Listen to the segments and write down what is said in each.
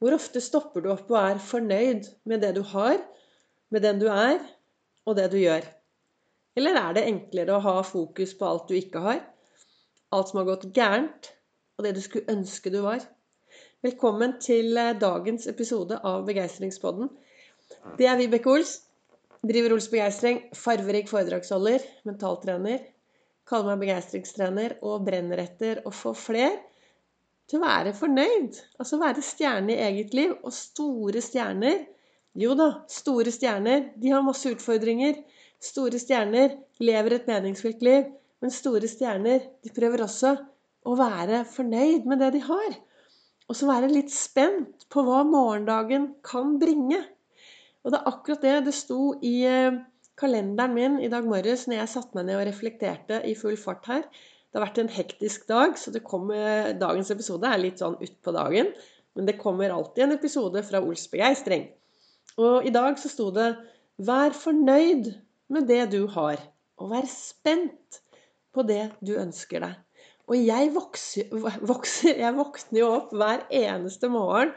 Hvor ofte stopper du opp og er fornøyd med det du har, med den du er, og det du gjør? Eller er det enklere å ha fokus på alt du ikke har, alt som har gått gærent, og det du skulle ønske du var? Velkommen til eh, dagens episode av Begeistringspodden. Det er Vibeke Ols. Driver Ols Begeistring. Farverik foredragsholder, mentaltrener. Kaller meg begeistringstrener og brenner etter å få fler til å være fornøyd. Altså være stjerne i eget liv. Og store stjerner Jo da, store stjerner. De har masse utfordringer. Store stjerner lever et meningsfylt liv. Men store stjerner de prøver også å være fornøyd med det de har. Og så være litt spent på hva morgendagen kan bringe. Og det er akkurat det det sto i eh, kalenderen min i dag morges når jeg satte meg ned og reflekterte i full fart her. Det har vært en hektisk dag, så kommer, dagens episode er litt sånn utpå dagen. Men det kommer alltid en episode fra Ols begeistring. Og i dag så sto det 'Vær fornøyd med det du har', og vær spent på det du ønsker deg. Og jeg vokser, vokser, Jeg våkner jo opp hver eneste morgen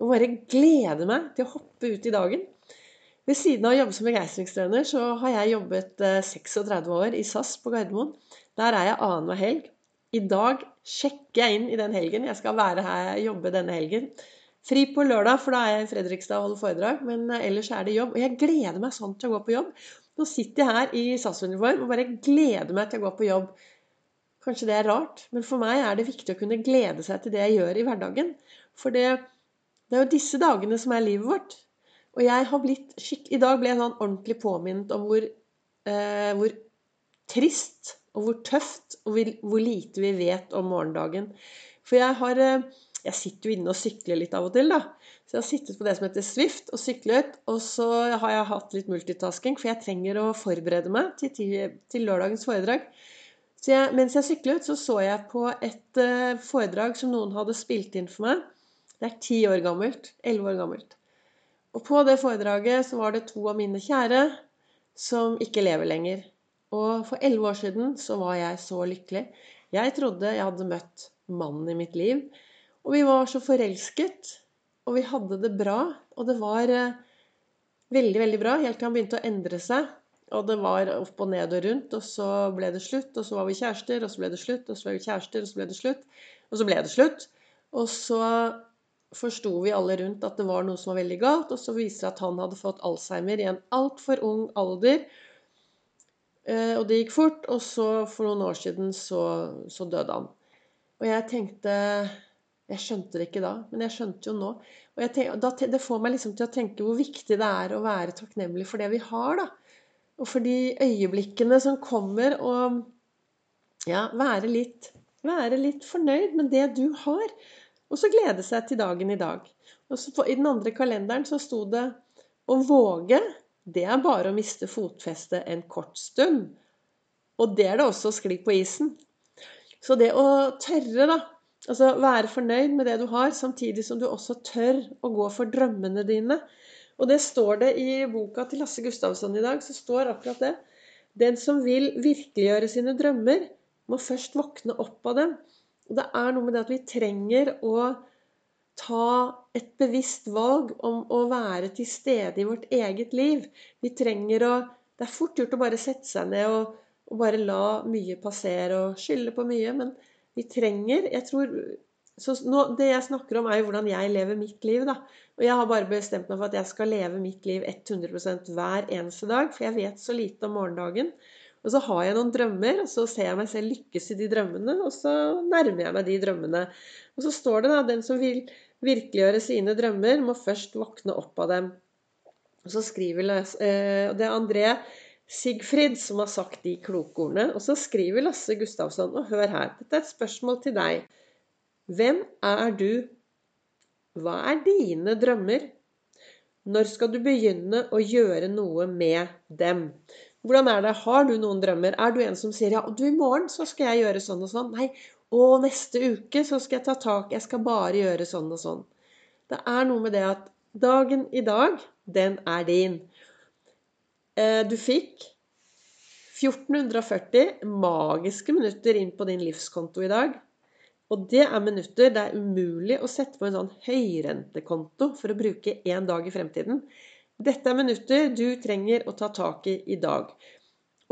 og bare gleder meg til å hoppe ut i dagen. Ved siden av å jobbe som begeistringstrener, så har jeg jobbet 36 eh, år i SAS på Gardermoen. Der er jeg annenhver helg. I dag sjekker jeg inn i den helgen. Jeg skal være her jobbe denne helgen. Fri på lørdag, for da er jeg i Fredrikstad og holder foredrag. Men eh, ellers er det jobb. Og jeg gleder meg sånn til å gå på jobb. Nå sitter jeg her i SAS-uniform og bare gleder meg til å gå på jobb. Kanskje det er rart, men for meg er det viktig å kunne glede seg til det jeg gjør i hverdagen. For det, det er jo disse dagene som er livet vårt. Og jeg har blitt skikk... I dag ble jeg sånn ordentlig påminnet om hvor, eh, hvor trist og hvor tøft og hvor lite vi vet om morgendagen. For jeg har eh, Jeg sitter jo inne og sykler litt av og til, da. Så jeg har sittet på det som heter Swift og syklet. Og så har jeg hatt litt multitasking, for jeg trenger å forberede meg til, til lørdagens foredrag. Så jeg, mens jeg syklet, så så jeg på et uh, foredrag som noen hadde spilt inn for meg. Det er ti år gammelt. Elleve år gammelt. Og på det foredraget så var det to av mine kjære som ikke lever lenger. Og for elleve år siden så var jeg så lykkelig. Jeg trodde jeg hadde møtt mannen i mitt liv. Og vi var så forelsket. Og vi hadde det bra. Og det var eh, veldig, veldig bra helt til han begynte å endre seg. Og det var opp og ned og rundt, og så ble det slutt. Og så var vi kjærester, og så ble det slutt, og så ble vi kjærester, og så ble det slutt. Og så ble det slutt. Og så forsto vi alle rundt at det var noe som var veldig galt. Og så viste det at han hadde fått Alzheimer i en altfor ung alder. Eh, og det gikk fort, og så for noen år siden så, så døde han. Og jeg tenkte Jeg skjønte det ikke da, men jeg skjønte jo nå. Og tenkte, da, det får meg liksom til å tenke hvor viktig det er å være takknemlig for det vi har, da. Og for de øyeblikkene som kommer, og ja, være litt, være litt fornøyd med det du har. Og så glede seg til dagen i dag. Og så I den andre kalenderen så sto det å våge det er bare å miste fotfestet en kort stund. Og det er det også å skli på isen. Så det å tørre, da Altså være fornøyd med det du har, samtidig som du også tør å gå for drømmene dine. Og det står det i boka til Lasse Gustavsson i dag, så står akkurat det. Den som vil virkeliggjøre sine drømmer, må først våkne opp av dem. Og det er noe med det at vi trenger å ta et bevisst valg om å være til stede i vårt eget liv. Vi trenger å Det er fort gjort å bare sette seg ned og, og bare la mye passere og skylde på mye, men vi trenger Jeg tror så nå, Det jeg snakker om, er jo hvordan jeg lever mitt liv. da. Og jeg har bare bestemt meg for at jeg skal leve mitt liv 100% hver eneste dag. For jeg vet så lite om morgendagen. Og så har jeg noen drømmer, og så ser jeg meg selv lykkes i de drømmene, og så nærmer jeg meg de drømmene. Og så står det da den som vil virkeliggjøre sine drømmer, må først våkne opp av dem. Og så skriver eh, Det er André Sigfrid som har sagt de kloke ordene. Og så skriver Lasse Gustavsson, og hør her, dette er et spørsmål til deg. Hvem er du? Hva er dine drømmer? Når skal du begynne å gjøre noe med dem? Hvordan er det? Har du noen drømmer? Er du en som sier ja, du i morgen så skal jeg gjøre sånn og sånn? Nei, og neste uke så skal jeg ta tak Jeg skal bare gjøre sånn og sånn. Det er noe med det at dagen i dag, den er din. Eh, du fikk 1440 magiske minutter inn på din livskonto i dag. Og det er minutter det er umulig å sette på en sånn høyrentekonto for å bruke én dag i fremtiden. Dette er minutter du trenger å ta tak i i dag.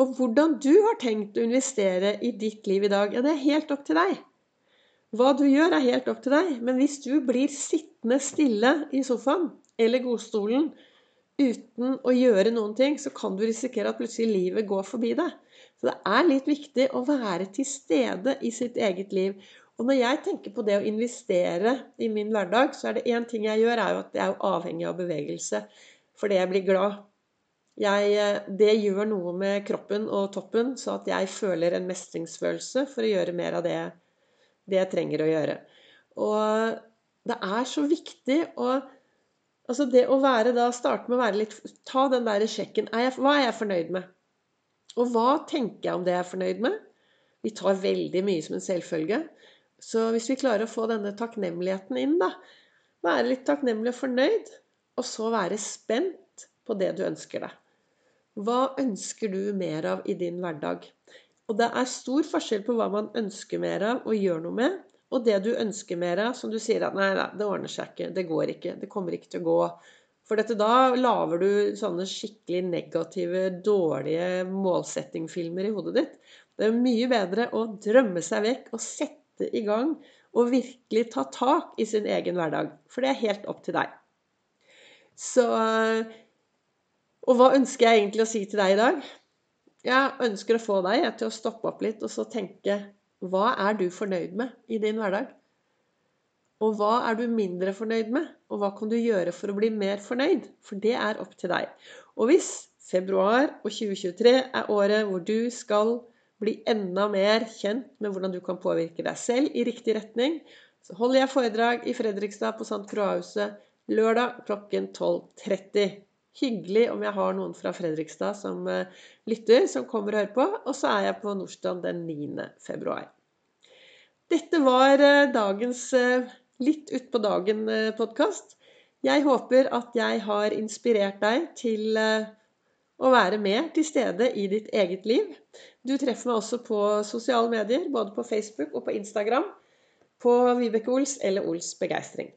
Og hvordan du har tenkt å investere i ditt liv i dag, ja, det er helt opp til deg. Hva du gjør, er helt opp til deg. Men hvis du blir sittende stille i sofaen eller godstolen uten å gjøre noen ting, så kan du risikere at plutselig livet går forbi deg. Så det er litt viktig å være til stede i sitt eget liv. Og når jeg tenker på det å investere i min hverdag, så er det én ting jeg gjør, er jo at jeg er avhengig av bevegelse fordi jeg blir glad. Jeg, eh, det gjør noe med kroppen og toppen, så at jeg føler en mestringsfølelse for å gjøre mer av det, det jeg trenger å gjøre. Og det er så viktig å Altså det å være da, starte med å være litt Ta den der sjekken. Er jeg, hva er jeg fornøyd med? Og hva tenker jeg om det jeg er fornøyd med? Vi tar veldig mye som en selvfølge. Så hvis vi klarer å få denne takknemligheten inn, da Være litt takknemlig og fornøyd, og så være spent på det du ønsker deg. Hva ønsker du mer av i din hverdag? Og det er stor forskjell på hva man ønsker mer av og gjør noe med, og det du ønsker mer av, som du sier at nei, det ordner seg ikke, det går ikke, det kommer ikke til å gå. For dette, da lager du sånne skikkelig negative, dårlige målsettingfilmer i hodet ditt. Det er mye bedre å drømme seg vekk og sette i gang og virkelig ta tak i sin egen hverdag. For det er helt opp til deg. Så Og hva ønsker jeg egentlig å si til deg i dag? Jeg ønsker å få deg til å stoppe opp litt og så tenke Hva er du fornøyd med i din hverdag? Og hva er du mindre fornøyd med? Og hva kan du gjøre for å bli mer fornøyd? For det er opp til deg. Og hvis februar og 2023 er året hvor du skal bli enda mer kjent med hvordan du kan påvirke deg selv i riktig retning, så holder jeg foredrag i Fredrikstad på St. Croix-huset lørdag klokken 12.30. Hyggelig om jeg har noen fra Fredrikstad som uh, lytter, som kommer og hører på. Og så er jeg på Nordstrand den 9. februar. Dette var uh, dagens uh, litt utpå dagen-podkast. Jeg håper at jeg har inspirert deg til å være med til stede i ditt eget liv. Du treffer meg også på sosiale medier, både på Facebook og på Instagram, på Vibeke Ols eller Ols Begeistring.